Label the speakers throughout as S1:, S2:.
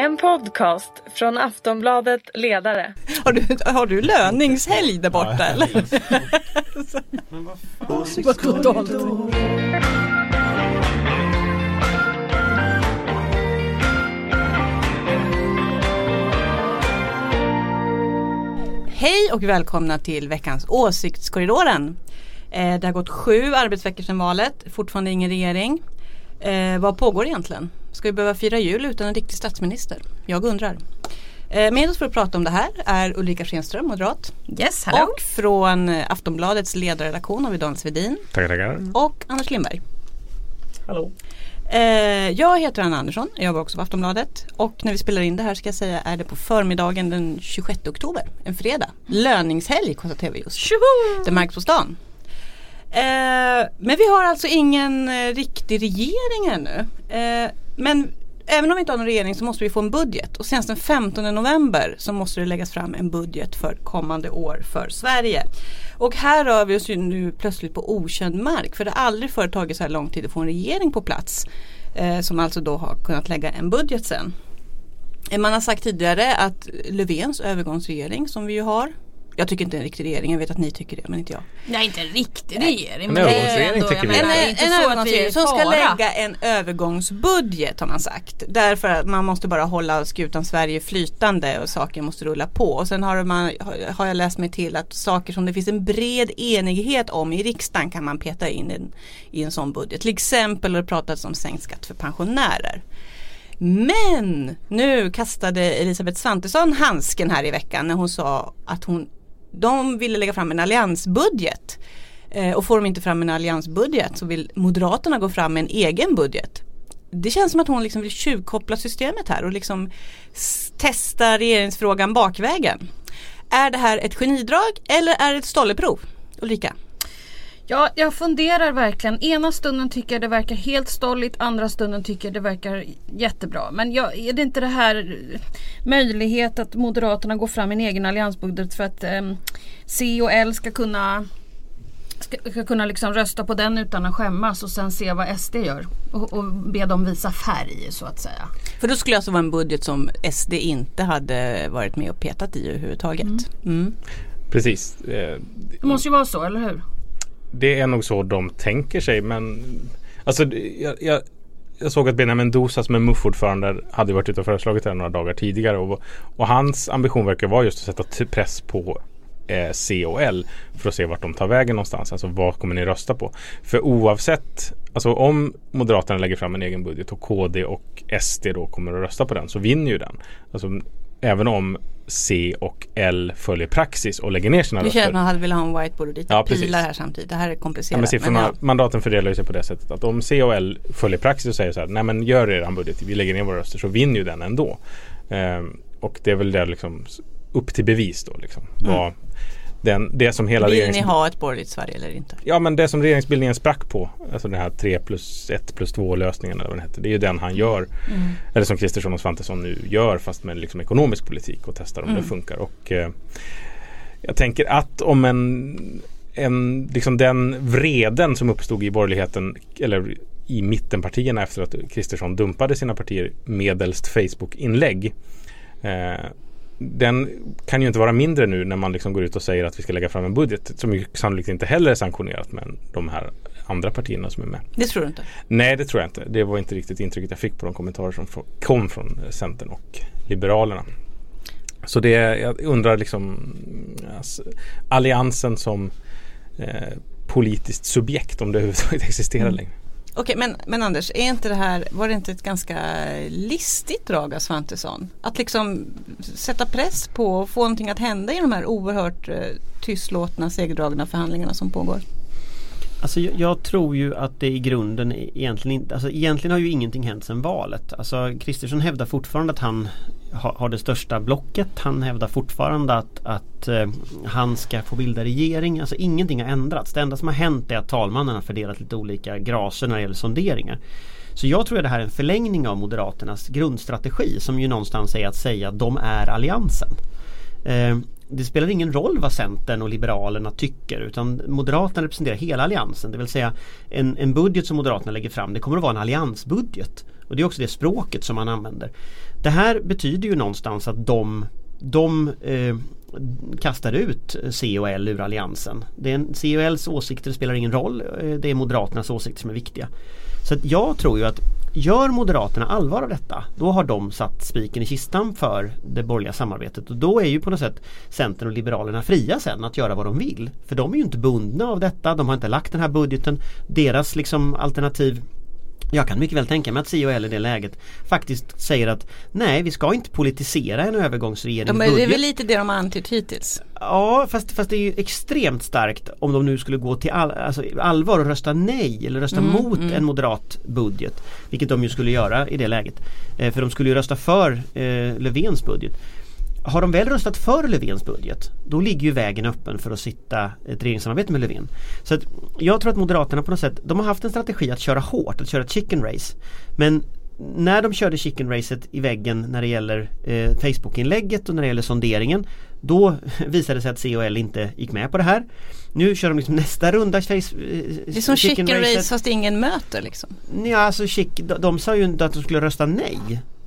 S1: En podcast från Aftonbladet Ledare.
S2: Har du, har du löningshelg där borta
S3: Ja,
S2: eller? Vad totalt. Hej och välkomna till veckans Åsiktskorridoren. Eh, det har gått sju arbetsveckor sedan valet, fortfarande ingen regering. Eh, vad pågår egentligen? Ska vi behöva fira jul utan en riktig statsminister? Jag undrar. Eh, med oss för att prata om det här är Ulrika Schenström, moderat.
S4: Yes, hallå.
S2: Och från eh, Aftonbladets ledarredaktion har vi Dan Svedin
S3: Tackar, tackar.
S2: och Anders Lindberg.
S3: Hallå.
S2: Eh, jag heter Anna Andersson, jag jobbar också på Aftonbladet och när vi spelar in det här ska jag säga är det på förmiddagen den 26 oktober, en fredag. Löningshelg konstaterar vi just.
S4: Tjoho!
S2: Det märks på stan. Men vi har alltså ingen riktig regering ännu. Men även om vi inte har någon regering så måste vi få en budget och senast den 15 november så måste det läggas fram en budget för kommande år för Sverige. Och här rör vi oss ju nu plötsligt på okänd mark för det har aldrig förut tagit så här lång tid att få en regering på plats. Eh, som alltså då har kunnat lägga en budget sen. Eh, man har sagt tidigare att Löfvens övergångsregering som vi ju har jag tycker inte en riktig regering, jag vet att ni tycker det men inte jag.
S4: Nej inte en riktig regering.
S3: En övergångsregering tycker
S4: jag
S3: vi.
S2: En, en, en övergångsregering som ska lägga en övergångsbudget har man sagt. Därför att man måste bara hålla skutan Sverige flytande och saker måste rulla på. Och sen har, man, har jag läst mig till att saker som det finns en bred enighet om i riksdagen kan man peta in en, i en sån budget. Till exempel har det pratats om sänkt skatt för pensionärer. Men nu kastade Elisabeth Svantesson handsken här i veckan när hon sa att hon, de ville lägga fram en alliansbudget. Eh, och får de inte fram en alliansbudget så vill Moderaterna gå fram med en egen budget. Det känns som att hon liksom vill tjuvkoppla systemet här och liksom testa regeringsfrågan bakvägen. Är det här ett genidrag eller är det ett stolleprov? Ulrika?
S4: Ja, jag funderar verkligen. Ena stunden tycker jag det verkar helt stolligt, andra stunden tycker jag det verkar jättebra. Men jag, är det inte det här eh, möjlighet att Moderaterna går fram med en egen alliansbudget för att ehm, C och L ska kunna ska, ska kunna liksom rösta på den utan att skämmas och sen se vad SD gör. Och, och be dem visa färg så att säga.
S2: För då skulle det alltså vara en budget som SD inte hade varit med och petat i överhuvudtaget. Mm.
S3: Precis. Eh,
S4: Det måste ju vara så, eller hur?
S3: Det är nog så de tänker sig men Alltså jag, jag, jag såg att Benjamin Dosa som är MUF-ordförande hade varit ute och föreslagit det här några dagar tidigare och, och hans ambition verkar vara just att sätta press på eh, C och L för att se vart de tar vägen någonstans. Alltså vad kommer ni rösta på? För oavsett, alltså om Moderaterna lägger fram en egen budget och KD och SD då kommer att rösta på den så vinner ju den. Alltså även om C och L följer praxis och lägger ner sina
S2: Du känner att
S3: röster.
S2: man hade velat ha en whiteboard och lite
S3: Ja,
S2: pilar här samtidigt. Det här är
S3: Ja,
S2: komplicerat.
S3: men siffrorna,
S2: men ja.
S3: mandaten fördelar sig på det sättet att om C och L följer praxis och säger så här, nej men gör er budget, vi lägger ner våra röster så vinner ju den ändå. Ehm, och det är väl där liksom upp till bevis då liksom. Vad den, det som hela
S2: Vill
S3: regerings...
S2: ni ha ett borgerligt Sverige eller inte?
S3: Ja men det som regeringsbildningen sprack på, alltså den här 3 plus 1 plus 2 lösningen eller vad den hette. Det är ju den han gör, eller som Kristersson och Svantesson nu gör fast med liksom ekonomisk politik och testar om
S2: Mm.
S3: det funkar. Och eh, jag tänker att om en, en liksom den vreden som uppstod i borgerligheten eller i mittenpartierna efter att Kristersson dumpade sina partier medelst Facebook-inlägg. Eh, den kan ju inte vara mindre nu när man liksom går ut och säger att vi ska lägga fram en budget som ju sannolikt inte heller är sanktionerat med de här andra partierna som är med.
S2: Det tror du inte?
S3: Nej det tror jag inte. Det var inte riktigt intrycket jag fick på de kommentarer som kom från Centern och Liberalerna. Så det, jag undrar liksom alltså, alliansen som eh, politiskt subjekt om det överhuvudtaget existerar
S2: Mm.
S3: längre.
S2: Okej men, men Anders, är inte det här, var det inte ett ganska listigt drag av Svantesson? Att liksom sätta press på och få någonting att hända i de här oerhört eh, tystlåtna, segdragna förhandlingarna som pågår?
S5: Alltså jag, jag tror ju att det i grunden e-, egentligen inte, alltså egentligen har ju ingenting hänt sedan valet. Alltså Kristersson hävdar fortfarande att han har det största blocket. Han hävdar fortfarande att, att eh, han ska få bilda regering. Alltså ingenting har ändrats. Det enda som har hänt är att talmannen har fördelat lite olika graser när det gäller sonderingar. Så jag tror att det här är en förlängning av Moderaternas grundstrategi som ju någonstans är att säga att de är alliansen. Eh, det spelar ingen roll vad Centern och Liberalerna tycker utan Moderaterna representerar hela alliansen. Det vill säga en, en budget som Moderaterna lägger fram det kommer att vara en alliansbudget. Och det är också det språket som man använder. Det här betyder ju någonstans att de, de eh, kastar ut C och L ur alliansen. Det är en, C och Ls åsikter spelar ingen roll. Eh, det är Moderaternas åsikter som är viktiga. Så jag tror ju att Gör Moderaterna allvar av detta då har de satt spiken i kistan för det borgerliga samarbetet och då är ju på något sätt Centern och Liberalerna fria sen att göra vad de vill. För de är ju inte bundna av detta, de har inte lagt den här budgeten. Deras liksom alternativ jag kan mycket väl tänka mig att COL i det läget faktiskt säger att nej vi ska inte politisera en övergångsregering.
S2: Ja, men det är väl lite det de har antytt hittills.
S5: Ja fast, fast det är ju extremt starkt om de nu skulle gå till all, alltså, allvar och rösta nej eller rösta mm, mot mm. en moderat budget. Vilket de ju skulle göra i det läget. Eh, för de skulle ju rösta för eh, Löfvens budget. Har de väl röstat för Löfvens budget då ligger ju vägen öppen för att sitta ett regeringssamarbete med Löfven. Så jag tror att Moderaterna på något sätt, de har haft en strategi att köra hårt, att köra chicken race. Men när de körde chicken racet i väggen när det gäller eh, Facebook-inlägget och när det gäller sonderingen Då visade det sig att COL inte gick med på det här Nu kör de liksom nästa runda face, eh,
S2: Det är som chicken, chicken race fast ingen möter liksom
S5: Ja alltså chick, de, de sa ju inte att de skulle rösta nej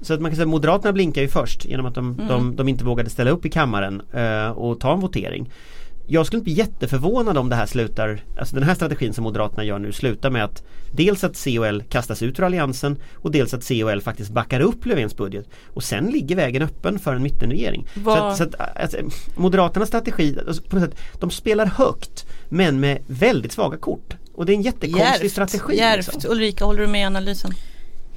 S5: så att man kan säga att Moderaterna blinkar ju först genom att de, mm. de, de inte vågade ställa upp i kammaren eh, och ta en votering. Jag skulle inte bli jätteförvånad om det här slutar, alltså den här strategin som Moderaterna gör nu slutar med att dels att COL kastas ut ur alliansen och dels att COL faktiskt backar upp Löfvens budget. Och sen ligger vägen öppen för en mittenregering. Så att, så att, alltså, Moderaternas strategi, alltså, på något sätt, de spelar högt men med väldigt svaga kort. Och det är en jättekonstig Järft, strategi.
S2: Järft. Liksom. Ulrika, håller du med i analysen?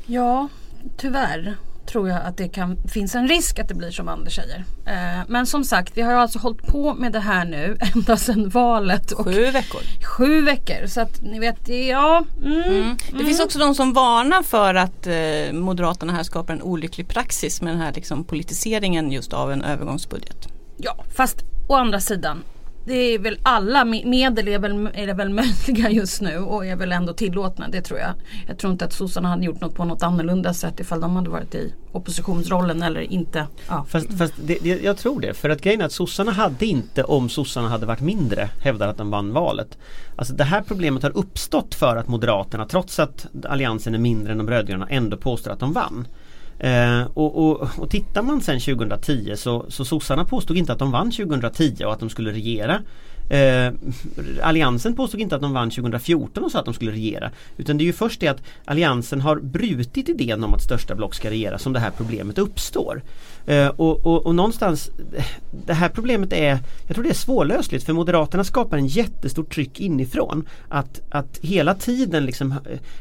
S4: Ja, tyvärr tror jag att det kan, finns en risk att det blir som Anders säger. Eh, men som sagt, vi har alltså hållit på med det här nu ända sedan valet.
S2: sju veckor.
S4: Sju veckor. Så att ni vet, ja. Mm, mm.
S2: Det mm. finns också de som varnar för att eh, Moderaterna här skapar en olycklig praxis med den här liksom, politiseringen just av en övergångsbudget.
S4: Ja, fast å andra sidan det är väl alla medel är väl, är väl möjliga just nu och är väl ändå tillåtna. Det tror jag. Jag tror inte att sossarna hade gjort något på något annorlunda sätt ifall de hade varit i oppositionsrollen eller inte.
S5: Ja. Fast, fast det, det, jag tror det. För att grejen är att sossarna hade inte om sossarna hade varit mindre hävdat att de vann valet. Alltså det här problemet har uppstått för att Moderaterna trots att alliansen är mindre än de rödgröna ändå påstår att de vann. Eh, och, och, och tittar man sen 2010 så, så sossarna påstod inte att de vann 2010 och att de skulle regera. Eh, Alliansen påstod inte att de vann 2014 och sa att de skulle regera. Utan det är ju först det att Alliansen har brutit idén om att största block ska regera som det här problemet uppstår. Eh, och, och, och, någonstans Det här problemet är Jag tror det är svårlösligt för Moderaterna skapar en jättestort tryck inifrån att, att hela tiden liksom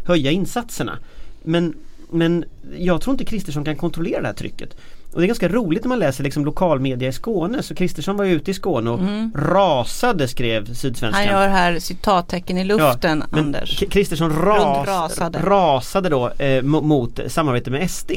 S5: höja insatserna. Men men jag tror inte Kristersson kan kontrollera det här trycket. Och det är ganska roligt när man läser liksom lokalmedia i Skåne. Så Kristersson var ute i Skåne och mm. rasade skrev Sydsvenskan.
S2: Han gör här citattecken i luften ja,
S5: Anders. Kristersson ras, rasade. rasade då eh, mot samarbete med SD.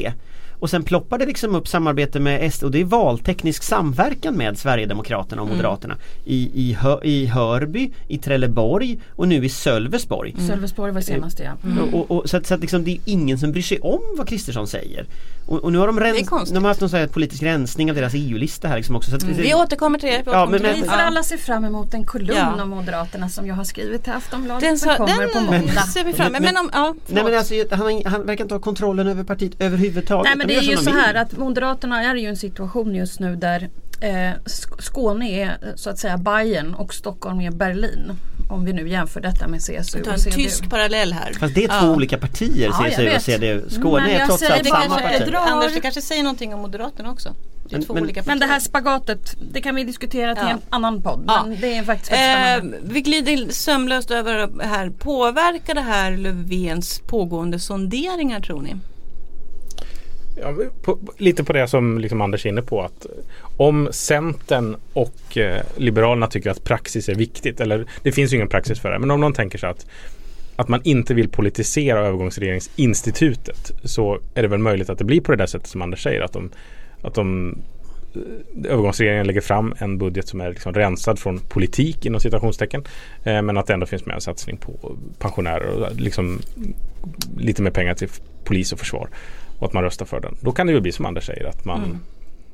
S5: Och sen ploppar det liksom upp samarbete med SD och det är valteknisk samverkan med Sverigedemokraterna och mm. Moderaterna mm. i, i, Hör, i Hörby, i Trelleborg och nu i Sölvesborg.
S4: Mm. Sölvesborg var senast ja.
S5: Mm. Och, och, så att, så att liksom, det är ingen som bryr sig om vad Kristersson säger. Och, och, nu har de, rens, de har haft någon sån här politisk rensning av deras EU-lista här liksom också. Så
S2: att, mm. Vi återkommer till det.
S4: Ja, men, men, vi får alla se fram emot en kolumn ja. om Moderaterna som jag har skrivit till Aftonbladet. Den, så, kommer den på måndag.
S2: ser vi fram emot. Men, men, ja,
S5: nej, men alltså, han, han verkar inte ha kontrollen över partiet överhuvudtaget.
S4: Nej men det är ju så här att Moderaterna är ju en situation just nu där eh, Skåne är så att säga Bayern och Stockholm är Berlin. Om vi nu jämför detta med CSU
S2: Ta en CDU. tysk parallell här.
S5: Fast det är två ja. olika partier CSU och CDU. Skåne men är trots allt samma parti.
S2: Anders det kanske säger någonting om Moderaterna också.
S4: Det men, men, men, det här spagatet det kan vi diskutera till ja. en annan podd. Ja. Men det är faktiskt eh,
S2: Vi glider sömlöst över här. Påverkar det här Löfvens pågående sonderingar tror ni?
S3: Ja, på, lite på det som liksom Anders är inne på att eh, om Centern och eh, Liberalerna tycker att praxis är viktigt eller det finns ju ingen praxis för det men om någon tänker sig att att man inte vill politisera övergångsregeringsinstitutet så är det väl möjligt att det blir på det där sättet som Anders säger att de, att de eh, övergångsregeringen lägger fram en budget som är liksom rensad från politik inom citationstecken. Eh, men att det ändå finns med en satsning på pensionärer och eh, liksom lite mer pengar till polis och försvar och att man röstar för den. Då kan det ju bli som Anders säger att man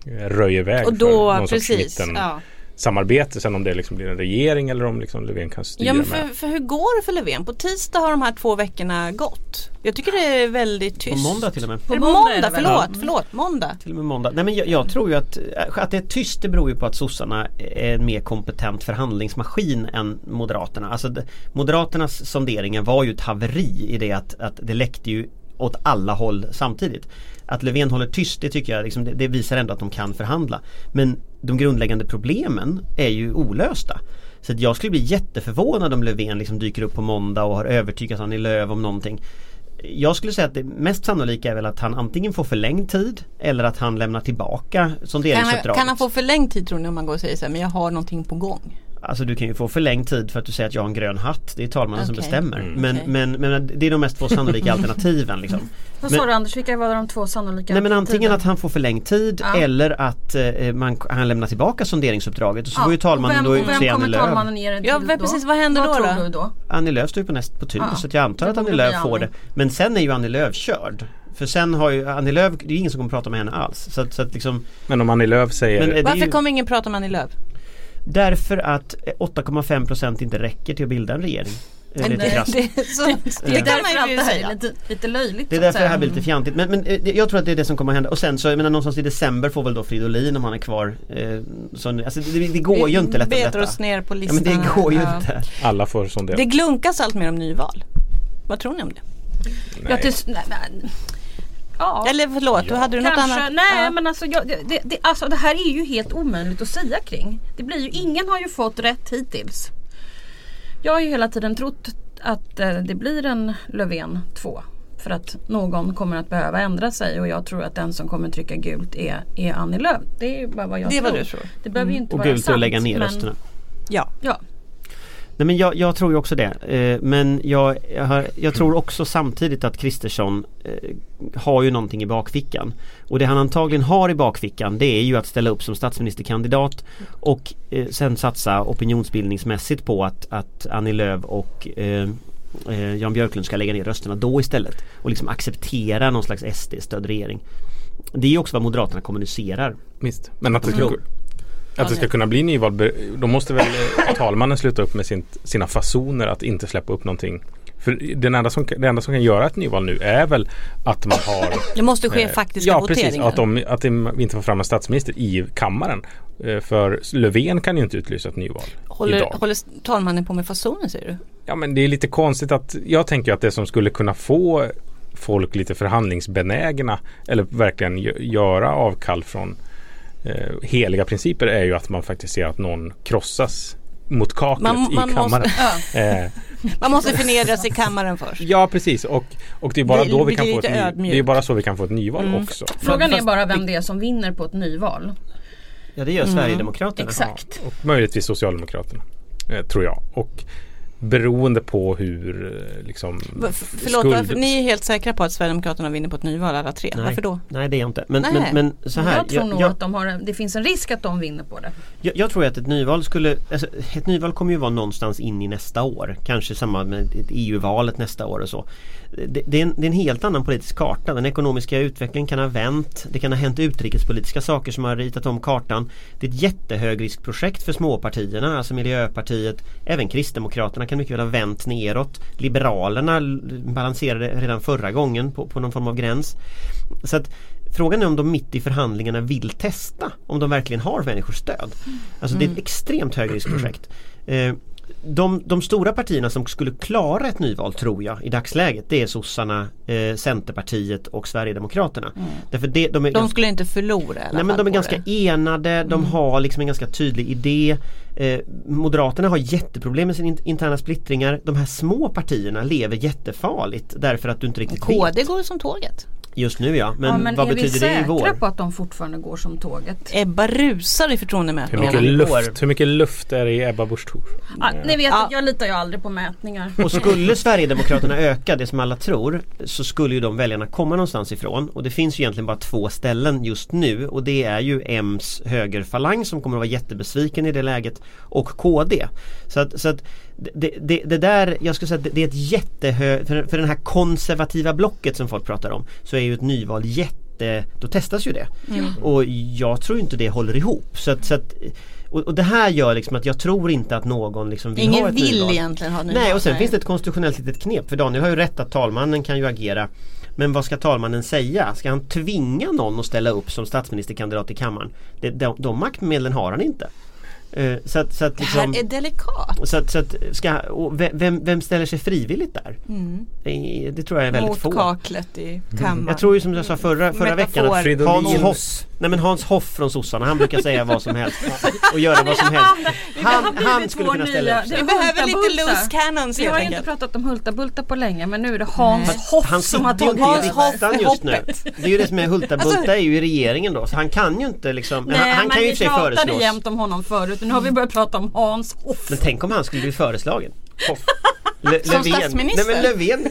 S3: mm. röjer väg
S2: och då, för någon precis, sorts mitten,
S3: ja. samarbete. Sen om det liksom blir en regering eller om liksom Löfven kan styra
S2: Ja men
S3: med.
S2: för, för hur går det för Löfven? På tisdag har de här två veckorna gått. Jag tycker det är väldigt
S5: På
S2: tyst.
S5: måndag till och med.
S2: På
S4: måndag
S2: måndag, förlåt,
S4: Ja.
S2: förlåt, måndag.
S5: Till och med måndag. Nej men jag, jag tror ju att, att det är tyst det beror ju på att sossarna är en mer kompetent förhandlingsmaskin än Moderaterna. Alltså Moderaternas sonderingar var ju ett haveri i det att, att det läckte ju åt alla håll samtidigt. Att Löfven håller tyst det tycker jag liksom, det, det visar ändå att de kan förhandla. Men de grundläggande problemen är ju olösta. Så jag skulle bli jätteförvånad om Löfven liksom dyker upp på måndag och har övertygat Annie Lööf om någonting. Jag skulle säga att det mest sannolika är väl att han antingen får förlängd tid eller att han lämnar tillbaka
S2: Kan han,
S5: sonderingsuppdraget.
S2: kan han få förlängd tid tror ni om man går och säger så här, men jag har någonting på gång?
S5: Alltså du kan ju få förlängd tid för att du säger att jag har en grön hatt. Det är talmannen som
S2: Okej.
S5: bestämmer.
S3: Mm.
S5: Men,
S2: Okej.
S5: men, men det är de mest två sannolika alternativen liksom.
S4: Vad
S5: Men-
S4: sa du Anders, vilka var de två sannolika
S5: Nej men antingen att han får förlängd tid
S4: Ja.
S5: eller att eh, man, han lämnar tillbaka sonderingsuppdraget och så
S4: Ja,
S5: får ju talmannen
S4: och
S5: då
S4: vem, och
S5: utse
S4: vem
S5: Annie
S4: kommer
S5: Lööf.
S4: talmannen ge det till
S2: Ja,
S4: då?
S2: precis, vad händer
S4: vad
S2: då
S4: tror
S2: då?
S4: du då?
S5: Annie Lööf står ju på näst på tur
S4: Ja,
S5: så att jag antar att Annie Lööf får det. Men sen är ju Annie Lööf körd. För sen har ju Annie Lööf, det är ingen som kommer prata med henne alls. Så att, så att liksom,
S3: Men om Annie Lööf säger
S5: Men,
S2: Varför
S5: ju-
S2: kommer ingen prata med Annie Lööf?
S5: Därför att eh, 8,5% inte räcker till att bilda en regering. Eh,
S2: det, det, så, det,
S4: Det är
S2: kan
S4: därför
S2: man
S4: allt
S2: ju
S4: det här
S2: säga.
S4: är lite, lite löjligt.
S5: Det är
S4: så att
S5: därför det
S4: säga.
S5: här blir lite fjantigt. Men, men eh, det- jag tror att det är det som kommer att hända. Och sen så, jag menar någonstans i december får väl då Fridolin om han är kvar. Eh, så, alltså det, det går ju inte lätt detta.
S2: oss ner på
S5: Ja,
S2: listan.
S5: men det går ju
S2: Ja.
S5: inte.
S3: alla får sondera.
S2: Det glunkas allt mer om nyval. Vad tror ni om det?
S4: Ja, tills, nej, men, ja.
S2: Eller förlåt,
S3: Ja.
S2: hade du något
S4: Kanske,
S2: annat?
S4: nej
S2: Ja.
S4: men alltså, jag, det, det, alltså det här är ju helt omöjligt att säga kring. Det blir ju, ingen har ju fått rätt hittills. Jag har ju hela tiden trott att eh, det blir en Löfven 2. För att någon kommer att behöva ändra sig och jag tror att den som kommer trycka gult är, är Annie Lööf. Det är bara vad jag
S2: Det
S4: tror.
S2: vad du tror.
S4: Det behöver ju inte
S5: Och
S4: vara
S5: gult är
S4: sant.
S5: att lägga ner
S4: men,
S5: rösterna.
S2: Ja.
S4: Ja,
S5: Nej men jag, jag tror ju också det. Eh, men jag, jag, har, jag tror också samtidigt att Kristersson eh, har ju någonting i bakfickan. Och det han antagligen har i bakfickan det är ju att ställa upp som statsministerkandidat och eh, sen satsa opinionsbildningsmässigt på att, att Annie Lööf och eh, eh, Jan Björklund ska lägga ner rösterna då istället. Och liksom acceptera någon slags SD-stödd regering. Det är ju också vad Moderaterna kommunicerar.
S3: Visst. Men att det
S5: Mm.
S3: Att det ska kunna bli nyval, då måste väl eh, talmannen sluta upp med sin, sina fasoner att inte släppa upp någonting. För den enda som, det enda som kan göra ett nyval nu är väl att man har
S2: Det måste ske
S3: Eh,
S2: faktiska
S3: Ja
S2: voteringar.
S3: precis, att, de, att de, inte får fram en statsminister i kammaren. Eh, För Löfven kan ju inte utlysa ett nyval
S2: håller,
S3: idag.
S2: håller talmannen på med fasoner säger du?
S3: Ja men det är lite konstigt att jag tänker att det som skulle kunna få folk lite förhandlingsbenägna eller verkligen gö- göra avkall från heliga principer är ju att man faktiskt ser att någon krossas mot kaklet
S2: Man,
S3: i
S2: man,
S3: kammaren.
S2: måste, ja,
S3: Eh,
S2: man måste förnedras i kammaren först.
S3: ja precis och, och det är bara
S2: Det-
S3: då vi kan få ett ny. Det är bara så vi kan få ett nyval
S2: Mm.
S3: också.
S4: frågan är bara vem det är som vinner på ett nyval.
S5: Ja det gör
S2: Mm.
S5: Sverigedemokraterna.
S4: Exakt.
S3: Och möjligtvis Socialdemokraterna. Eh, tror jag. Och beroende på hur eh, liksom
S2: Va- Förlåt,
S3: skuld-
S2: varför, ni är helt säkra på att Sverigedemokraterna vinner på ett nyval alla tre.
S5: Nej.
S2: Varför då?
S5: Nej det är jag inte. Men,
S2: Nej.
S5: men, men så här.
S4: jag tror nog
S5: jag,
S4: att de har, en- det finns en risk att de vinner på det.
S5: Jag, jag tror att ett nyval skulle, alltså, ett nyval kommer ju vara någonstans in i nästa år. Kanske i samband med ett EU-valet nästa år och så. Det, det, är en, det är en helt annan politisk karta. Den ekonomiska utvecklingen kan ha vänt. Det kan ha hänt utrikespolitiska saker som har ritat om kartan. Det är ett jättehögriskprojekt för småpartierna, alltså Miljöpartiet. Även Kristdemokraterna kan mycket väl ha vänt neråt. Liberalerna balanserade redan förra gången på, på någon form av gräns. Så att Frågan är om de mitt i förhandlingarna vill testa om de verkligen har människors stöd. Alltså det är ett extremt högriskprojekt. Eh, de, de stora partierna som skulle klara ett nyval tror jag i dagsläget det är sossarna, eh, Centerpartiet och Sverigedemokraterna. Därför det, de är
S2: De skulle inte förlora
S5: Nej men de är ganska
S2: det.
S5: enade, de har liksom en ganska tydlig idé. Eh, Moderaterna har jätteproblem med sina in- interna splittringar. De här små partierna lever jättefarligt därför att du inte riktigt
S2: KD
S5: vet.
S2: går som tåget.
S5: Just nu ja, men,
S4: ja, men
S5: vad
S4: är vi
S5: betyder det i
S4: säkra
S5: vår?
S4: på att de fortfarande går som tåget?
S2: Ebba rusar i
S3: hur
S2: förtroendemätningarna.
S3: mycket, luft, hur mycket luft är det i Ebba Busch Thor?
S4: Ah, ni vet att jag litar ju aldrig på mätningar.
S5: Och skulle Sverigedemokraterna öka det som alla tror så skulle ju de väljarna komma någonstans ifrån och det finns ju egentligen bara två ställen just nu och det är ju M's högerfalang som kommer att vara jättebesviken i det läget och KD. Så att, så att det, det, det där, jag skulle säga att det, det är ett jättehö... För, för det här konservativa blocket som folk pratar om så är ju ett nyval jätte, då testas ju det. Och jag tror inte det håller ihop. Så att, så att, och, och det här gör liksom att jag tror inte att någon liksom vill ha
S2: Ingen
S5: ett
S2: vill
S5: nyval.
S2: egentligen ha nyval.
S5: Nej och sen finns det ett konstitutionellt litet knep för Daniel har ju rätt att talmannen kan ju agera Men vad ska talmannen säga? Ska han tvinga någon att ställa upp som statsministerkandidat i kammaren? Det, de, de maktmedlen har han inte. Eh, så att, så att
S2: Det
S5: liksom,
S2: här är delikat.
S5: så att, så att ska, vem, vem ställer sig frivilligt där? Eh, Det tror jag är väldigt
S2: Mot
S5: få.
S2: kaklet i kammaren.
S5: Jag tror ju som jag sa förra, förra
S2: Metafor.
S5: veckan att
S3: Fridolin.
S5: Hans Hoff, nej men Hans Hoff från sossarna han brukar säga vad som helst och göra vad som helst. Han, han skulle kunna ställa upp
S2: Vi
S5: sig.
S2: behöver lite loose cannons
S4: Vi
S2: helt
S4: har ju inte pratat om Hulta-Bulta på länge men nu är det Hans Hoff
S5: Han
S4: som har tagit
S2: Hans Hoff
S5: just nu. Det är ju det som är Hulta-Bulta är ju i regeringen då så han kan ju inte liksom men han, han kan ju i och för sig
S4: vi pratade
S5: föreslås.
S4: jämt om honom förut. Nu har vi börjat prata om Hans Hoff.
S5: Men tänk om han skulle bli föreslagen. Hoff. Le-
S2: Som
S5: Löfven.
S2: statsminister?
S5: Nej men Löfven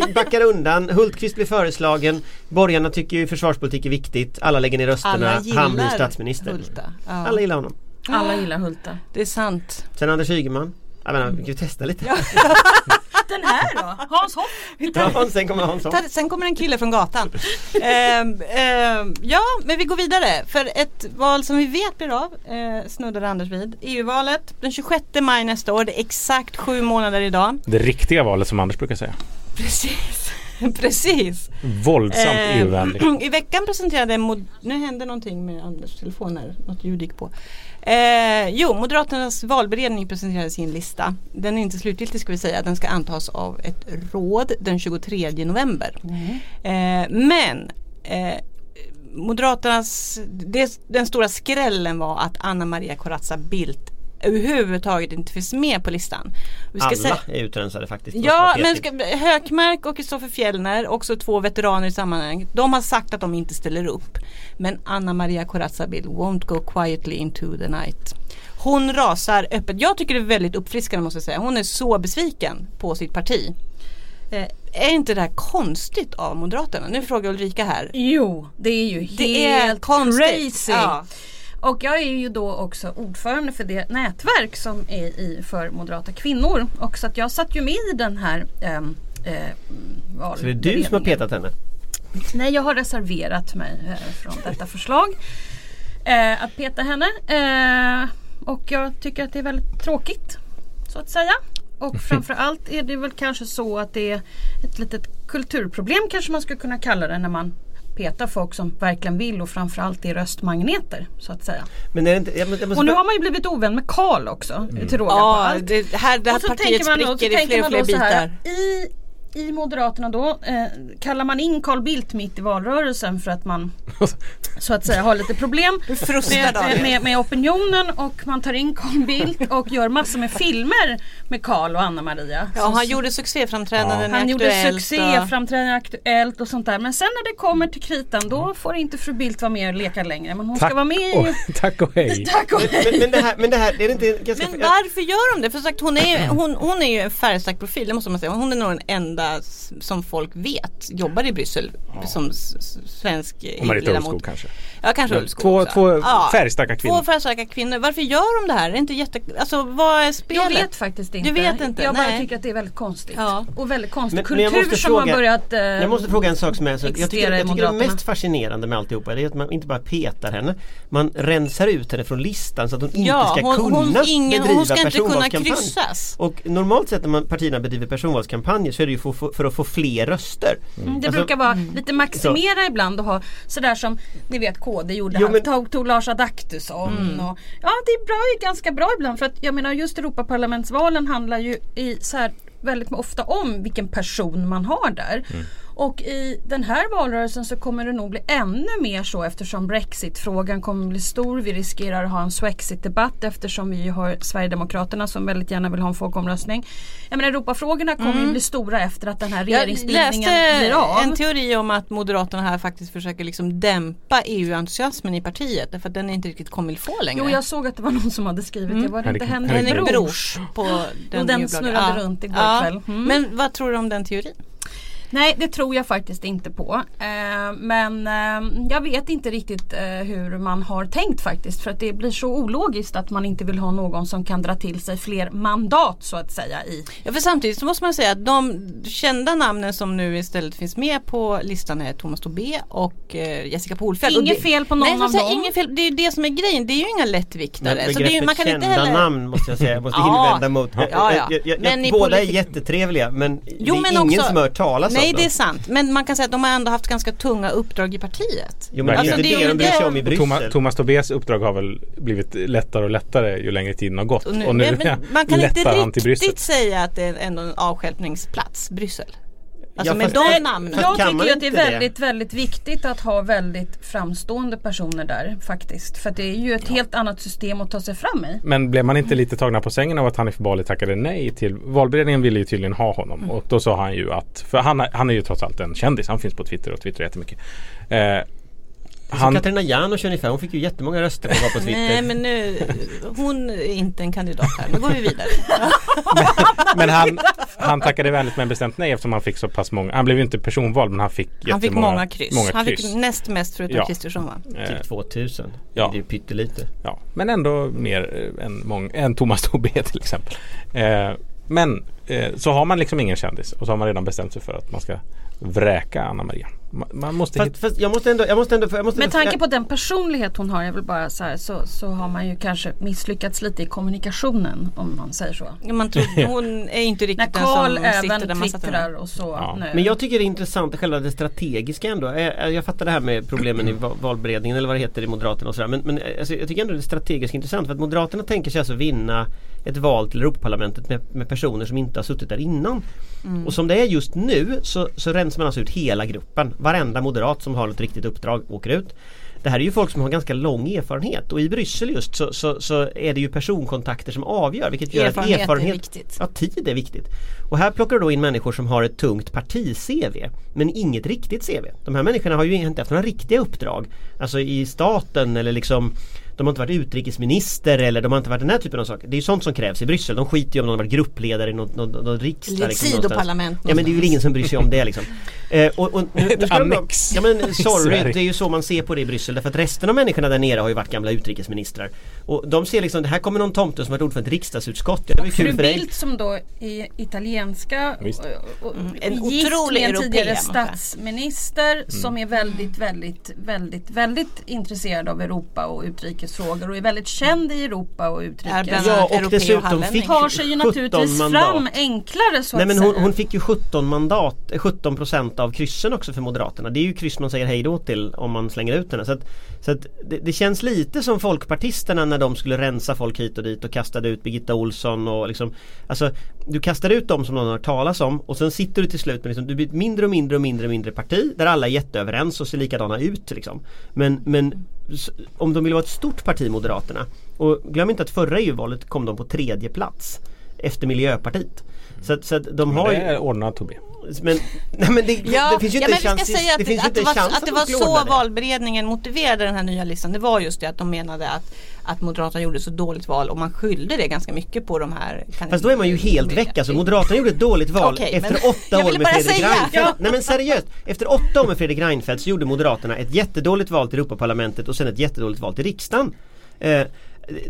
S5: eh, backar undan, Hultqvist blir föreslagen Borgarna tycker ju försvarspolitik är viktigt, alla lägger ner rösterna,
S2: Alla gillar
S5: han blir statsminister.
S2: Hulta. Ja.
S5: Alla gillar honom.
S4: Alla gillar Hulta.
S2: Det är sant.
S5: Sen Anders Ygeman. Jag menar, vi kan ju testa lite.
S4: Den här då? Hans Hoff?
S5: Ja, sen kommer Hansson.
S2: Ta- Sen kommer en kille från gatan. Ehm, ehm, ja, men vi går vidare. För ett val som vi vet blir av, eh, snuddade Anders vid. EU-valet den 26 maj nästa år. Det är exakt sju månader idag.
S3: Det riktiga valet som Anders brukar säga.
S2: Precis. Precis.
S3: Våldsamt
S2: Eh,
S3: EU-vänlig.
S2: I veckan presenterade, mod- nu hände någonting med Anders telefon här, något ljud gick på. Eh, jo, Moderaternas valberedning presenterade sin lista. Den är inte slutgiltig ska vi säga, den ska antas av ett råd den 23 november. Eh, men eh, Moderaternas, det, den stora skrällen var att Anna Maria Corazza Bildt överhuvudtaget inte finns med på listan. Vi ska
S5: Alla
S2: säga-
S5: är utrensade faktiskt.
S2: Ja, men ska, Hökmark och Kristoffer Fjellner, också två veteraner i sammanhanget, de har sagt att de inte ställer upp. Men Anna Maria Corazza Bildt won't go quietly into the night. Hon rasar öppet. Jag tycker det är väldigt uppfriskande måste jag säga. Hon är så besviken på sitt parti. Eh, är inte det här konstigt av Moderaterna? Nu frågar Ulrika här.
S4: Jo, det är ju
S2: Det är
S4: helt
S2: konstigt.
S4: crazy.
S2: Ja.
S4: Och jag är ju då också ordförande för det nätverk som är i för moderata kvinnor. Och så att jag satt ju med i den här ehm, eh,
S5: Så det är du som har petat henne?
S4: Nej, jag har reserverat mig eh, från detta förslag. Eh, att peta henne. Eh, och jag tycker att det är väldigt tråkigt. Så att säga. Och framförallt är det väl kanske så att det är ett litet kulturproblem kanske man skulle kunna kalla det när man petar folk som verkligen vill och framförallt är röstmagneter så att säga.
S5: Men är det inte, jag måste, jag måste
S4: Och nu har man ju blivit ovän med Karl också till råga på
S2: Ja,
S4: allt.
S2: det här, det här
S4: Och så
S2: partiet
S4: man
S2: spricker i fler och fler
S4: så här,
S2: bitar.
S4: I, I Moderaterna då eh, kallar man in Carl Bildt mitt i valrörelsen för att man så att säga har lite problem med, med, med opinionen och man tar in Carl Bildt och gör massor med filmer med Carl och Anna Maria.
S2: Ja, han gjorde succéframträdanden
S4: han
S2: i
S4: gjorde
S2: Aktuellt
S4: succé,
S2: och-
S4: framträdande Aktuellt och sånt där. Men sen när det kommer till kritan då får inte fru Bildt vara med och leka längre. Men hon ska
S3: Tack
S4: vara med
S3: och,
S4: i...
S3: tack och hej.
S4: Tack och
S5: men, men det här, men det här, är det inte ganska...
S2: Men varför gör de det? För sagt, hon, är, hon, hon är ju en färgstark profil, det måste man säga. Hon är nog den enda s- som folk vet jobbar i Bryssel som s- s- svensk
S3: Och Marita. Ulvskog kanske.
S2: Ja, kanske
S3: Men
S2: Ulvskog
S3: två-
S2: också.
S3: två färgstarka
S2: Två
S3: kvinnor.
S2: färgstarka kvinnor. Varför gör de det här? Det är inte jätte... Alltså vad är spelet?
S4: Jag vet faktiskt inte.
S2: Du vet inte?
S4: Jag bara
S2: Nej.
S4: tycker att det är väldigt konstigt.
S2: Ja.
S4: Och väldigt konstig
S5: Men- men
S4: kultur
S5: måste
S4: som har börjat... Eh,
S5: Jag måste fråga en sak som är så, jag tycker, jag tycker det mest fascinerande med alltihopa det är att man inte bara petar henne Man rensar ut henne från listan så att hon
S2: Ja,
S5: inte ska
S2: hon-
S5: kunna
S2: hon- ingen-
S5: bedriva
S2: hon ska inte kunna kryssas.
S5: Och normalt sett när man, partierna bedriver personvalskampanjer så är det ju för, för, att få fler röster
S4: Mm, Det
S5: Alltså-
S4: brukar vara lite maximera ibland och ha sådär som ni vet KD gjorde.
S5: Jo, men-
S4: tog, tog Lars Adaktusson.
S2: Mm.
S4: Och, ja det är bra, ganska bra ibland för att jag menar just Europaparlamentsvalen handlar ju i så här väldigt ofta om vilken person man har där.
S5: Mm.
S4: Och i den här valrörelsen så kommer det nog bli ännu mer så eftersom Brexit-frågan kommer bli stor. Vi riskerar att ha en Swexit-debatt eftersom vi har Sverigedemokraterna som väldigt gärna vill ha en folkomröstning. Jag menar Europafrågorna kommer ju bli stora efter att den här
S2: Jag
S4: regeringsbildningen
S2: läste
S4: blir av.
S2: en teori om att Moderaterna här faktiskt försöker liksom dämpa EU-entusiasmen i partiet. Därför att den är inte riktigt il faut längre.
S4: Jo jag såg att det var någon som hade skrivit det. Var det inte
S3: Henrik-
S4: Henrik Brors?
S2: Brors på den,
S4: den
S2: EU-bloggen.
S4: snurrade runt igår kväll. Mm.
S2: Men vad tror du om den teorin?
S4: Nej det tror jag faktiskt inte på. Eh, men eh, jag vet inte riktigt eh, hur man har tänkt faktiskt. För att det blir så ologiskt att man inte vill ha någon som kan dra till sig fler mandat så att säga. I.
S2: Ja, för samtidigt så måste man säga att de kända namnen som nu istället finns med på listan är Thomas Tobé och eh, Jessica Polfjärd.
S4: Inget
S2: det-
S4: fel på någon
S2: Nej, jag
S4: av
S2: säga,
S4: dem.
S2: Inget fel. Det är ju det som är grejen. Det är ju inga
S5: Men
S2: lättviktare. Så det är, ju-
S5: begreppet
S2: man kan
S5: kända
S2: inte heller...
S5: namn måste jag säga, jag måste
S2: Ja.
S5: invända mot.
S2: Ja, ja.
S5: Jag, jag,
S2: Men
S5: båda är jättetrevliga men
S2: Jo,
S5: det är
S2: men
S5: ingen
S2: också-
S5: som har hört talas
S2: Nej det är sant. Men man kan säga att de har ändå haft ganska tunga uppdrag i partiet.
S5: Jo men
S3: Alltså,
S5: det är
S2: det
S5: inte det de bryr sig om i Bryssel.
S3: Thomas, Thomas Tobés uppdrag har väl blivit lättare och lättare ju längre tiden har gått.
S2: Och nu,
S3: och nu
S2: men, men man kan inte
S3: lättar han till Bryssel.
S2: riktigt säga att det är ändå en avstjälpningsplats, Bryssel. Alltså
S5: Ja,
S2: med
S5: fast-
S2: de namnen.
S4: Jag tycker att det är
S5: inte det?
S4: väldigt, väldigt viktigt att ha väldigt framstående personer där faktiskt. För att det är ju ett helt annat system att ta sig fram i.
S3: Men blev man inte lite tagna på sängen av att Hanif Bali tackade nej till valberedningen ville ju tydligen ha honom
S2: Mm.
S3: och då sa han ju att, för han, är- han är ju trots allt en kändis, han finns på Twitter och twittrar jättemycket. Eh, han,
S5: Katarina Janouch ungefär, hon fick ju jättemånga röster på Twitter.
S2: Nej men nu, hon är inte en kandidat här. Nu går vi vidare.
S3: men han, han tackade vänligt men bestämt nej eftersom han fick så pass många, han blev ju inte personvald men han fick
S2: Han fick
S3: jättemånga-
S2: många kryss.
S3: Många
S2: han
S3: kryss.
S2: fick näst mest förutom
S3: Ja.
S2: Kristersson va?
S3: Eh,
S5: Typ 2000.
S3: Ja.
S5: Det är ju pyttelite.
S3: Ja, men ändå mer eh, än, mång, än Thomas Tobé till exempel. Eh, men eh, så har man liksom ingen kändis och så har man redan bestämt sig för att man ska vräka Anna Maria. Man, måste
S5: Fast, fast jag måste ändå, jag måste ändå, jag måste
S4: Med tanke på den personlighet hon har, jag vill bara så, här, så, så har man ju kanske misslyckats lite i kommunikationen om man säger så.
S2: Ja, Man tror, hon är inte riktigt den som sitter där man
S4: twittrar
S2: den.
S4: och så
S3: Ja.
S4: nu.
S5: Men jag tycker det är intressant själva det strategiska ändå. Jag, jag fattar det här med problemen i va- valberedningen eller vad det heter i Moderaterna och sådär. Men, men alltså, jag tycker ändå det är strategiskt intressant för att Moderaterna tänker sig alltså vinna ett val till Europaparlamentet med, med personer som inte har suttit där innan. Och som det är just nu så, så rensar man alltså ut hela gruppen. Varenda moderat som har ett riktigt uppdrag åker ut. Det här är ju folk som har ganska lång erfarenhet och i Bryssel just så, så, så är det ju personkontakter som avgör vilket gör
S2: Erfarenhet
S5: att
S2: är
S5: erfarenhet
S2: viktigt.
S5: Ja, tid är viktigt. Och här plockar du då in människor som har ett tungt parti-CV men inget riktigt CV. De här människorna har ju inte haft några riktiga uppdrag. Alltså i staten eller liksom de har inte varit utrikesminister eller de har inte varit den här typen av saker. Det är ju sånt som krävs i Bryssel. De skiter ju om de har varit gruppledare i någon, någon, någon riksdag.
S2: Eller ett
S5: liksom,
S2: sidoparlament
S5: Ja men det är väl ingen som bryr sig om det liksom. Eh, och, och nu, nu ska de då,
S3: annex
S5: ja men sorry, det är ju så man ser på det i Bryssel. Därför att resten av människorna där nere har ju varit gamla utrikesministrar. Och de ser liksom, det här kommer någon tomte som har varit ordförande för ett riksdagsutskott. Ja, det var ju
S4: Fru
S5: kul för dig.
S4: Bildt som då är italienska och, och,
S2: Mm, en otrolig
S4: med en tidigare statsminister som är väldigt, väldigt, väldigt, väldigt intresserad av Europa och utrikesfrågor och är väldigt känd i Europa och utrikes.
S5: Ja och
S2: och
S5: dessutom fick
S4: tar sig ju
S5: 17
S4: naturligtvis
S5: mandat.
S4: fram enklare så
S5: Nej men hon, hon fick ju 17 mandat, eh, 17 procent av kryssen också för Moderaterna. Det är ju kryss man säger hej då till om man slänger ut henne. Så att, så det, det känns lite som folkpartisterna när de skulle rensa folk hit och dit och kastade ut Birgitta Olsson och liksom Alltså du kastar ut dem som någon har hört talas om och sen sitter du till slut med liksom, du blir ett mindre och mindre och mindre och mindre parti där alla är jätteöverens och ser likadana ut liksom. Men, men om de vill vara ett stort parti Moderaterna och glöm inte att förra EU-valet kom de på tredje plats efter Miljöpartiet. Så, att- så att de har
S3: det
S5: ju
S3: är ordnad Tobé.
S5: Men, nej, men det,
S2: Ja,
S5: det finns ju
S2: ja,
S5: inte
S2: vi
S5: chans,
S2: ska säga
S5: det
S2: att,
S5: finns ju
S2: att, det var, att det
S5: de
S2: var så
S5: det.
S2: valberedningen motiverade den här nya listan. Det var just det att de menade att, att Moderaterna gjorde så dåligt val och man skyllde det ganska mycket på de här
S5: Fast då är man ju helt väck alltså. Moderaterna gjorde ett dåligt val
S2: Okej,
S5: efter åtta år med Fredrik
S2: säga.
S5: Reinfeldt.
S2: Ja.
S5: Nej men seriöst. Efter åtta år med Fredrik Reinfeldt så gjorde Moderaterna ett jättedåligt val till Europaparlamentet och sen ett jättedåligt val till riksdagen. Eh,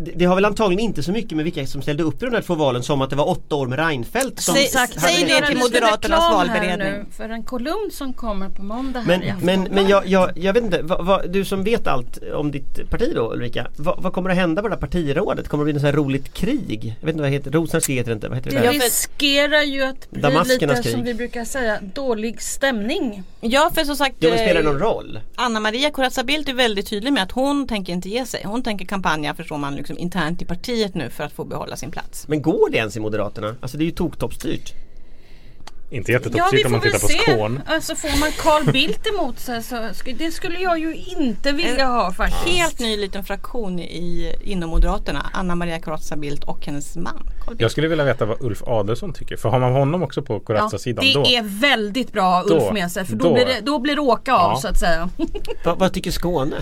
S5: det, det har väl antagligen inte så mycket med vilka som ställde upp i de här två valen som att det var åtta år med Reinfeldt som
S2: Säg- säg det till Moderaternas
S4: här
S2: valberedning.
S4: nu För en kolumn som kommer på måndag här
S5: Men,
S4: i
S5: men, men jag, jag, jag vet inte, vad, vad, du som vet allt om ditt parti då Ulrika Vad, vad kommer att hända på det här partirådet? Kommer det bli något så här roligt krig? Jag vet inte vad det heter, Rosnars krig heter det inte, vad heter det
S4: Det riskerar ju att bli
S5: Damaskernas
S4: lite
S5: krig.
S4: som vi brukar säga dålig stämning.
S2: Ja för som sagt
S5: Ja men spelar det
S2: eh,
S5: någon roll?
S2: Anna Maria Corazza Bildt är väldigt tydlig med att hon tänker inte ge sig. Hon tänker kampanja förstår man liksom internt i partiet nu för att få behålla sin plats.
S5: Men går det ens i Moderaterna? Alltså det är ju toktoppstyrt
S3: Inte
S4: Ja
S3: jättetoppstyrt om
S4: får
S3: man tittar på. Skåne.
S4: Alltså får man Carl Bildt emot sig så det skulle jag ju inte vilja ha faktiskt.
S2: Helt ny liten fraktion i, inom Moderaterna. Anna Maria Corazza Bildt och hennes man.
S3: Jag skulle vilja veta vad Ulf Adelsohn tycker. För har man honom också på Corazza-sidan
S4: det
S3: då...
S4: är väldigt bra att Ulf
S3: Då-
S4: med sig för då,
S3: då-
S4: blir det, då blir det åka av
S3: Ja.
S4: så att säga.
S5: Vad, vad tycker Skåne?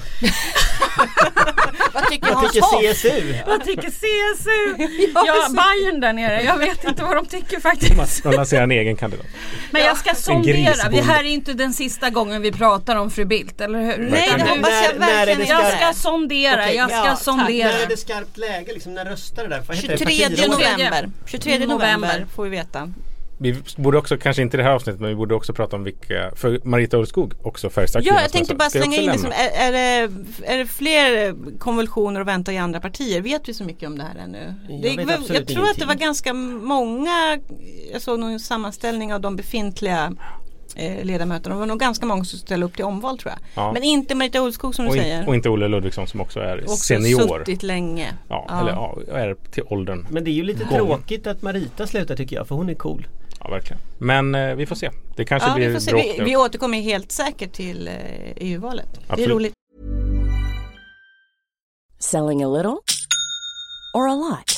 S2: Vad tycker
S5: Vad tycker? CSU?
S4: Vad tycker CSU?
S2: Ja,
S4: Ja. Bayern där nere. Jag vet inte vad de tycker faktiskt.
S3: De lanserar en egen kandidat.
S4: Men jag ska sondera. Det här är inte den sista gången vi pratar om fru Bildt, eller hur?
S2: Nej, det hoppas jag verkligen
S5: det
S4: Jag ska sondera,
S2: Okej,
S4: jag ska
S2: ja,
S4: sondera.
S5: När är det skarpt läge? Liksom, när röstar det där? Vad heter det?
S2: 23
S5: Partirådet?
S2: November. 23 november
S4: November.
S2: får vi veta.
S3: Vi borde också, kanske inte i det här avsnittet, men vi borde också prata om vilka, för Marita Ulvskog också färgstark
S2: Ja, jag tänkte bara
S3: jag
S2: slänga in det som, är, är, det, är det fler konvulsioner att vänta i andra partier? Vet vi så mycket om det här ännu?
S5: Jag
S2: Det,
S5: vet
S2: jag,
S5: absolut
S2: tror att det var ganska många, jag såg någon sammanställning av de befintliga eh, ledamöterna. Det var nog ganska många som ställde upp till omval tror jag.
S3: Ja.
S2: Men inte Marita Ulvskog som du
S3: och,
S2: säger.
S3: in, och inte Olle Ludvigsson som också är
S2: Också
S3: senior.
S2: suttit länge.
S3: Ja,
S2: Ja.
S3: eller ja, är till åldern.
S5: Men det är ju lite
S3: Gång.
S5: tråkigt att Marita slutar tycker jag för hon är cool.
S3: Ja, verkligen. Men eh, vi får se. Det kanske
S2: Ja,
S3: blir
S2: vi, får se.
S3: bråk
S2: Vi, vi återkommer helt säkert till eh, EU-valet. Det är roligt.
S6: Selling a little or a lot?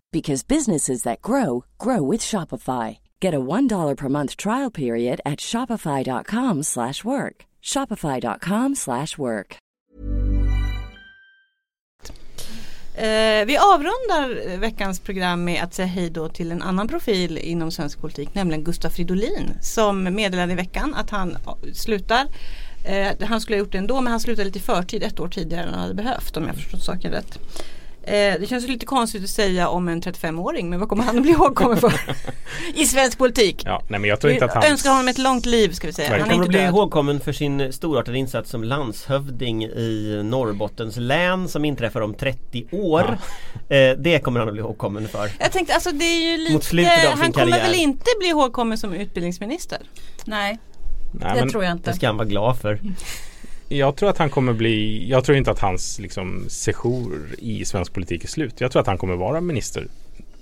S6: because businesses that grow grow with Shopify. Get a $1 per month trial period at shopify.com slash work. Shopify.com slash work.
S2: Eh, vi avrundar veckans program med att säga hej då till en annan profil inom svensk politik, nämligen Gustaf Fridolin som meddelade i veckan att han slutar. Eh, han skulle ha gjort det ändå men han slutade lite i förtid, ett år tidigare än han hade behövt om jag förstått saken rätt. Eh, det känns lite konstigt att säga om en 35-åring men vad kommer han att bli ihågkommen för i svensk politik?
S3: Ja, nej men jag tror inte att han...
S2: önskar honom ett långt liv ska vi säga. Han
S5: kommer att bli
S2: död.
S5: ihågkommen för sin storartade insats som landshövding i Norrbottens län som inträffar om 30 år. Eh, det kommer han att bli ihågkommen för.
S2: Jag tänkte alltså det är ju
S5: Mot slutet av
S2: lite,
S5: sin
S2: han kommer
S5: karriär.
S2: väl inte bli ihågkommen som utbildningsminister?
S4: Nej,
S3: nej,
S4: det tror jag inte.
S5: Det ska han vara glad för.
S3: Jag tror att han kommer bli... Jag tror inte att hans liksom, sejour i svensk politik är slut. Jag tror att han kommer vara minister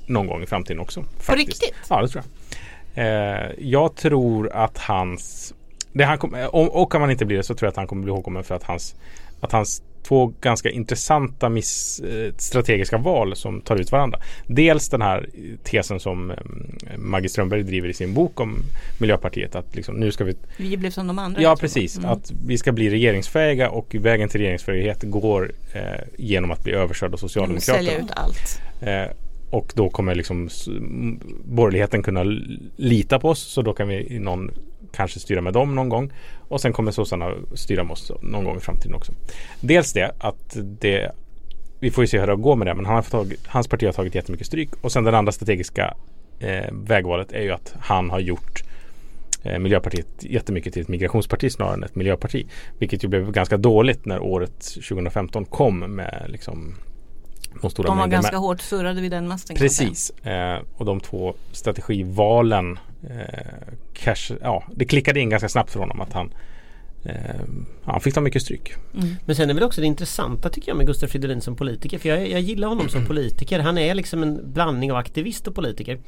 S3: någon gång i framtiden också. faktiskt.
S2: riktigt?
S3: Ja, det tror jag. Eh, jag tror att hans... Det han kom, om, och om han inte blir det så tror jag att han kommer bli ihågkommen för att hans, att hans två ganska intressanta miss, eh, strategiska val som tar ut varandra. Dels den här tesen som eh, Maggie Strömberg driver i sin bok om Miljöpartiet att liksom, nu ska vi
S2: Vi blev som de andra.
S3: Ja
S2: liksom.
S3: precis,
S2: Mm.
S3: att vi ska bli regeringsfähiga och vägen till regeringsfähighet går eh, genom att bli överkörd av Socialdemokraterna.
S2: Sälja ut allt.
S3: Eh, och då kommer liksom borgerligheten kunna lita på oss så då kan vi någon kanske styra med dem någon gång. Och sen kommer sossarna styra med oss någon gång i framtiden också. Dels det att det vi får ju se hur det går med det men han har tagit, hans parti har tagit jättemycket stryk. Och sen det andra strategiska eh, vägvalet är ju att han har gjort eh, Miljöpartiet jättemycket till ett migrationsparti snarare än ett miljöparti. Vilket ju blev ganska dåligt när året 2015 kom med liksom de stora
S2: De var ganska
S3: med-
S2: hårt surrade vid den masten.
S3: Precis. Eh, och de två strategivalen eh, cash, ja, det klickade in ganska snabbt för honom att han eh, han fick ta mycket stryk.
S5: Men sen är väl också det intressanta tycker jag med Gustaf Fridolin som politiker. För jag, jag gillar honom som politiker. Han är liksom en blandning av aktivist och politiker.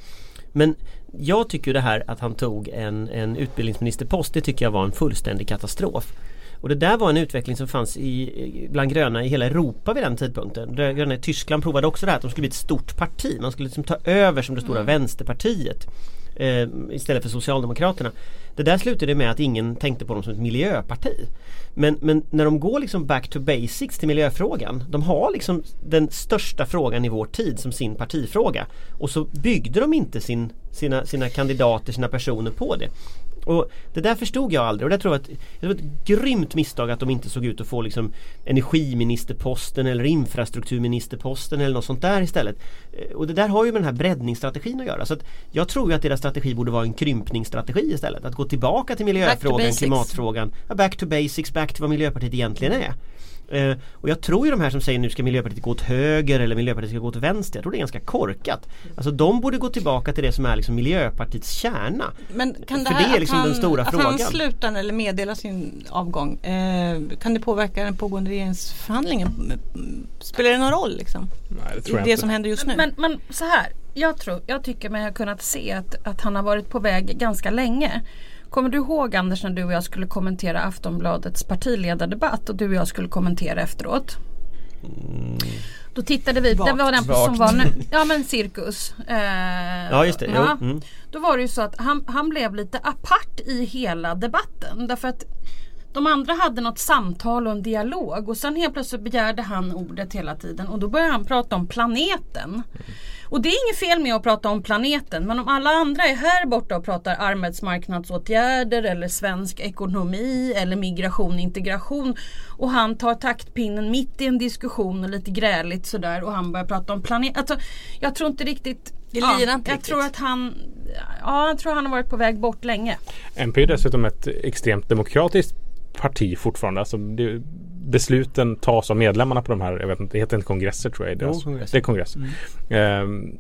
S5: Men jag tycker det här att han tog en, en utbildningsministerpost det tycker jag var en fullständig katastrof. Och det där var en utveckling som fanns i, bland gröna i hela Europa vid den tidpunkten. De gröna i Tyskland provade också det här att de skulle bli ett stort parti. Man skulle liksom ta över som det stora vänsterpartiet. Eh, istället för Socialdemokraterna. Det där slutade med att ingen tänkte på dem som ett miljöparti. Men, men när de går liksom back to basics till miljöfrågan. De har liksom den största frågan i vår tid som sin partifråga. Och så byggde de inte sin, sina, sina kandidater, sina personer på det. Och det där förstod jag aldrig och det tror jag att det var ett grymt misstag att de inte såg ut att få liksom energiministerposten eller infrastrukturministerposten eller något sånt där istället. Eh, Och det där har ju med den här breddningsstrategin att göra. Så att jag tror ju att deras strategi borde vara en krympningsstrategi istället. Att gå tillbaka till miljöfrågan, klimatfrågan. Back to basics, back till vad Miljöpartiet egentligen är. Eh, och jag tror ju de här som säger nu ska Miljöpartiet gå åt höger eller Miljöpartiet ska gå åt vänster. Jag tror det är ganska korkat. Alltså de borde gå tillbaka till det som är liksom Miljöpartiets kärna.
S2: Men kan det
S5: För det är liksom
S2: att, han,
S5: den stora
S2: att
S5: frågan.
S2: han slutar eller meddelar sin avgång eh, Kan det påverka den pågående regeringsförhandlingen? Spelar det någon roll liksom?
S3: Nej, det tror jag
S2: det
S3: inte.
S2: som händer just nu?
S4: Men, men så här, jag, tror, jag tycker mig ha kunnat se att, att han har varit på väg ganska länge. Kommer du ihåg Anders när du och jag skulle kommentera Aftonbladets partiledardebatt och du och jag skulle kommentera efteråt? Då tittade vi, det var den
S5: Vagt.
S4: som var nu, ja men cirkus. Eh,
S5: Ja just det,
S4: ja.
S5: Mm.
S4: Då var det ju så att han, han blev lite apart i hela debatten. Därför att de andra hade något samtal och en dialog och sen helt plötsligt begärde han ordet hela tiden och då började han prata om planeten. Och det är inget fel med att prata om planeten men om alla andra är här borta och pratar arbetsmarknadsåtgärder eller svensk ekonomi eller migration integration och han tar taktpinnen mitt i en diskussion och lite gräligt sådär och han börjar prata om planet. Alltså, jag tror inte riktigt
S2: Det
S4: ja,
S2: lirar inte
S4: Jag
S2: riktigt.
S4: tror att han Ja, jag tror han har varit på väg bort länge.
S3: MP är dessutom ett extremt demokratiskt parti fortfarande. Alltså det, besluten tas av medlemmarna på de här, jag vet inte, det heter inte kongresser tror jag. Det
S5: Jo, kongresser.
S3: det är kongresser. Ehm,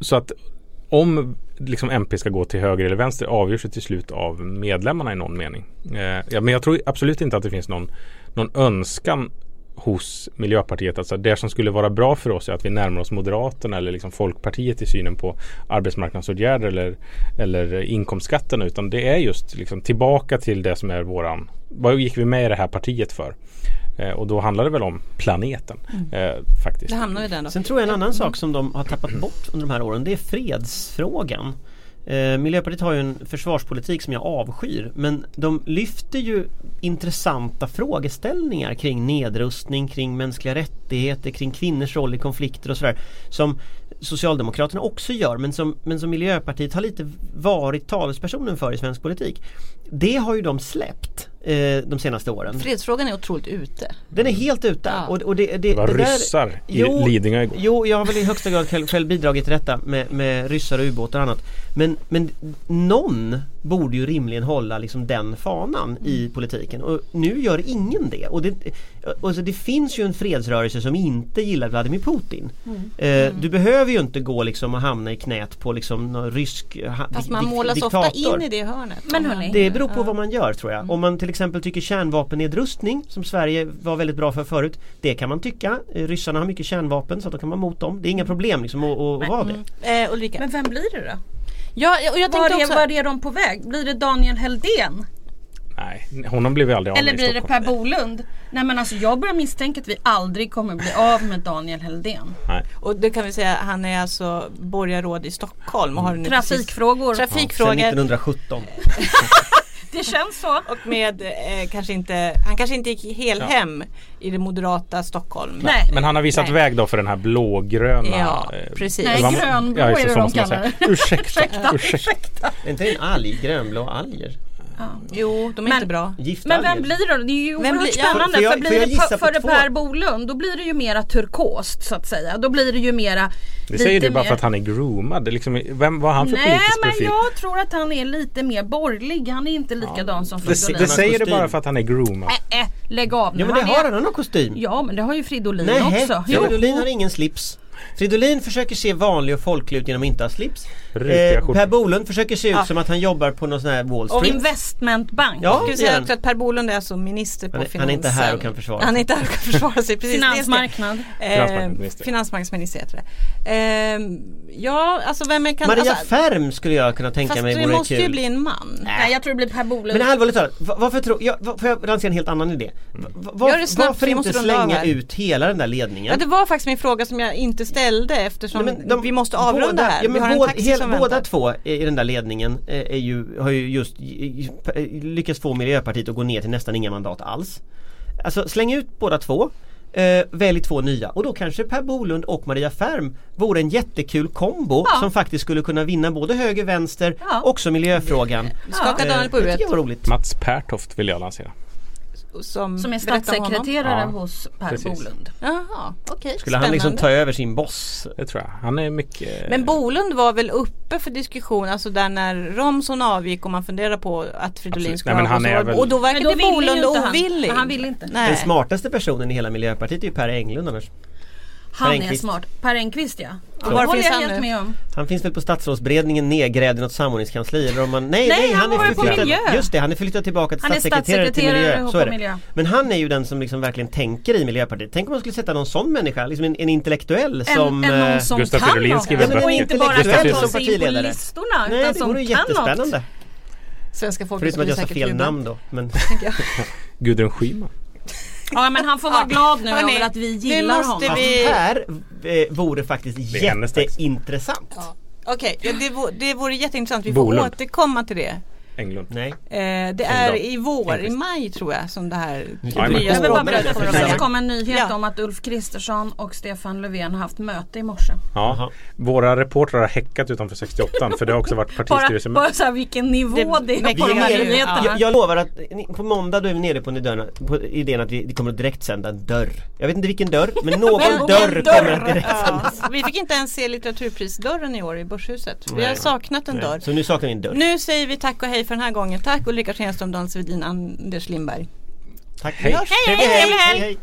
S3: så att om liksom MP ska gå till höger eller vänster avgörs ju till slut av medlemmarna i någon mening. Eh, ja, men jag tror absolut inte att det finns någon, någon önskan hos Miljöpartiet. Alltså det som skulle vara bra för oss är att vi närmar oss Moderaterna eller liksom Folkpartiet i synen på arbetsmarknadsåtgärder eller, eller inkomstskatterna. Utan det är just liksom tillbaka till det som är våran, vad gick vi med i det här partiet för? Eh, och då handlar det väl om planeten eh, faktiskt.
S2: Det hamnar vi där då.
S5: Sen tror jag en annan sak som de har tappat bort under de här åren det är fredsfrågan. Eh, Miljöpartiet har ju en försvarspolitik som jag avskyr men de lyfter ju intressanta frågeställningar kring nedrustning, kring mänskliga rättigheter, kring kvinnors roll i konflikter och sådär. Som Socialdemokraterna också gör men som, men som Miljöpartiet har lite varit talespersonen för i svensk politik. Det har ju de släppt de senaste åren.
S2: Fredsfrågan är otroligt ute.
S5: Den är helt ute.
S2: Ja.
S5: Och, och det, det,
S3: Det var
S5: det där-
S3: ryssar i
S5: Jo,
S3: Lidingö igår.
S5: Jo, jag har väl i högsta grad själv, själv bidragit till detta med, med ryssar och ubåtar och annat. Men, men någon borde ju rimligen hålla liksom den fanan i politiken och nu gör ingen det. Och det, och så det finns ju en fredsrörelse som inte gillar Vladimir Putin. Eh, du behöver ju inte gå liksom och hamna i knät på liksom någon rysk ha,
S2: Fast man målas
S5: diktator.
S2: ofta in i det hörnet.
S4: Men hörni,
S5: Det beror på vad man gör tror jag. Om man till exempel tycker kärnvapennedrustning som Sverige var väldigt bra för förut. Det kan man tycka. Eh, Ryssarna har mycket kärnvapen så då kan man mot dem. Det är inga problem liksom att, att, att vara det.
S2: Eh, Ulrika.
S4: Men vem blir det då?
S2: Ja, och jag
S4: Var är,
S2: också,
S4: var är de på väg? Blir det Daniel Heldén?
S3: Nej, honom blir vi aldrig av
S4: Eller
S3: med i
S4: blir det. Per Bolund? Nej men alltså jag börjar misstänka att vi aldrig kommer bli av med Daniel Heldén.
S3: Nej.
S2: och det kan vi säga, han är alltså borgarråd i Stockholm och har nu precis
S4: Trafikfrågor.
S2: Trafikfrågor
S5: 1917.
S4: Det känns så.
S2: och med eh, kanske inte, han kanske inte gick helt hem i det moderata Stockholm.
S4: Nej.
S3: Men han har visat
S2: Nej.
S3: väg då för den här blågröna
S2: Ja,
S3: eh,
S2: precis.
S4: Nej, grönblå
S3: just
S4: är det de kallar det.
S3: Ursäkta,
S4: Ursäkta,
S3: ursäkta.
S4: ursäkta.
S5: Är inte en alg grönblå alger?
S2: Jo, de är
S4: Men-
S2: inte bra.
S4: Men vem blir det då? Det är ju oerhört
S2: blir- ja,
S4: spännande.
S5: får jag-
S4: för blir
S5: jag
S4: det för,
S5: på
S4: för det
S5: två?
S4: Per Bolund då blir det ju mera turkost så att säga. Då blir det ju mera
S3: Det säger du bara
S4: mer-
S3: för att han är groomad. Det Liksom, vem var han för
S4: Nej
S3: politisk
S4: men
S3: profil?
S4: jag tror att han är lite mer borgerlig. Han är inte likadan som
S3: Det,
S4: Fridolin.
S3: det säger du bara för att han är groomad.
S4: Äh, äh, lägg av nu.
S5: Ja men det
S4: Han
S5: har
S4: är-
S5: han, han har kostym.
S4: Ja men det har ju Fridolin
S5: Nej,
S4: också.
S5: Fridolin har ingen slips. Fridolin försöker se vanlig och folklig ut genom att inte ha slips. Eh, per Bolund försöker se ut
S2: Ja.
S5: som att han jobbar på någon sån här Wall
S4: Och
S5: Street.
S4: investmentbank.
S5: Ja,
S2: Jag skulle
S5: det gör
S2: säga
S5: han.
S2: också att Per Bolund är alltså minister på
S5: Han är-
S2: finansen.
S5: han är inte här och kan försvara
S2: Han är
S5: sig.
S2: inte här och kan försvara sig. Precis, det det.
S4: Finansmarknad.
S2: Eh,
S3: Finansmarknadsminister.
S2: finansmarknadsminister heter det. Eh, ja, alltså vem är kan...
S5: Maria
S2: alltså,
S5: Färm skulle jag kunna tänka
S2: Fast
S5: mig
S2: det
S5: vore
S2: måste ju
S5: kul.
S2: bli en man.
S4: Nej jag tror det blir Per Bolund.
S5: Men allvarligt talat, va- varför tror jag, får jag lansera en helt annan idé? Va- va-
S2: Gör det snabbt,
S5: varför
S2: vi
S5: inte slänga ut hela den där ledningen?
S2: Ja, det var faktiskt min fråga som jag inte ställde eftersom
S5: Nej, men de-
S2: vi måste avrunda
S5: båda,
S2: här.
S5: Ja,
S2: vi
S5: men
S2: har en taxi som
S5: båda
S2: väntar.
S5: två i den där ledningen eh, är ju, har ju just i- lyckats få Miljöpartiet att gå ner till nästan inga mandat alls. Alltså släng ut båda två. Eh, välj två nya och då kanske Per Bolund och Maria Färm vore en jättekul kombo
S4: Ja.
S5: som faktiskt skulle kunna vinna både höger vänster
S4: Ja.
S5: också miljöfrågan.
S2: Skaka
S5: Eh,
S2: Daniel på huvudet.
S5: jag var roligt.
S3: Mats Pertoft vill jag lansera.
S2: Som,
S4: Som är statssekreterare
S3: Ja,
S4: hos Per
S3: precis.
S4: Bolund.
S2: Jaha, okej.
S5: Skulle han liksom
S2: Spännande.
S5: ta över sin boss?
S3: Det tror jag. Han är mycket...
S2: Men Bolund var väl uppe för diskussion, alltså där när Romson avgick och man funderade på att Fridolin
S3: Absolut.
S2: skulle
S3: Nej,
S2: avgå.
S3: han
S2: så
S3: är
S2: var-
S3: väl-
S2: Och då verkade Bolund
S4: inte han.
S2: ovillig.
S4: Han ville inte.
S5: Den
S2: Nej.
S5: smartaste personen i hela Miljöpartiet är ju Per Englund annars.
S4: Han är
S5: Engqvist.
S4: smart. Per Engqvist ja.
S2: Och var
S4: håller
S2: finns
S4: jag
S2: han
S4: helt
S2: nu?
S4: med om.
S5: Han finns väl på statsrådsberedningen nedgrävd i något samordningskansli eller om man, nej,
S4: Nej, han
S5: är
S4: var ju på miljö.
S5: Just det, han är förflyttad tillbaka till
S4: Han är
S5: statssekreterare till
S4: statssekreterare
S5: miljö. Så är det.
S4: miljö.
S5: Men han är ju den som liksom verkligen tänker i Miljöpartiet. Tänk om man skulle sätta någon sån människa, liksom en, en intellektuell
S4: En,
S5: som...
S4: en
S5: eh,
S4: någon som
S3: Gustav
S4: kan
S3: Fridolin
S4: något.
S3: skriver
S5: böcker.
S4: Och inte bara
S5: Fridolin
S4: ta sig in på listorna
S5: Nej,
S4: utan
S5: det
S4: som
S5: vore
S4: kan något.
S5: jättespännande.
S2: Svenska folket
S5: Förutom att jag sa
S2: säkert
S5: fel namn då. Men
S3: Gudrun Schyman.
S4: Ja men han får vara glad nu
S2: Hörni,
S4: över att vi
S2: nu
S4: gillar
S2: måste
S4: honom.
S2: vi-
S5: fast här eh, vore faktiskt
S3: är hennes text.
S5: jätteintressant.
S2: Okej, ja, det, vore, det vore jätteintressant. Vi får
S3: Bolund.
S2: återkomma till det.
S3: Englund.
S5: Nej.
S2: Eh, det är i vår, i
S3: Enqvist.
S2: maj tror jag som det här nya
S4: Jag bara dig.
S2: börja.
S4: Det kom en nyhet
S2: Ja.
S4: om att Ulf Kristersson och Stefan Löfven har haft möte i morse.
S3: Ja. Våra reportrar har häckat utanför 68 för det har också varit
S4: Bara,
S3: partistyrelsemöte.
S4: bara så här vilken nivå
S2: Det-
S4: det, är på de här
S2: är-
S4: nyheterna.
S5: Jag, jag lovar att ni- på måndag då är vi nere på, nidörna, på idén att vi, vi kommer att direktsända en dörr. Jag vet inte vilken dörr, men någon
S2: Men-
S5: dörr
S2: men
S5: kommer att direktsändas.
S2: Ja, vi fick inte ens se litteraturprisdörren i år i Börshuset. Vi har saknat en dörr.
S5: Så nu saknar vi en dörr.
S2: Nu säger vi tack och hej för den här gången. Tack Ulrika Schenström, Dan Svedin, Anders Lindberg.
S5: Tack.
S3: Hej.
S2: Hej, hej,
S5: hej, hej.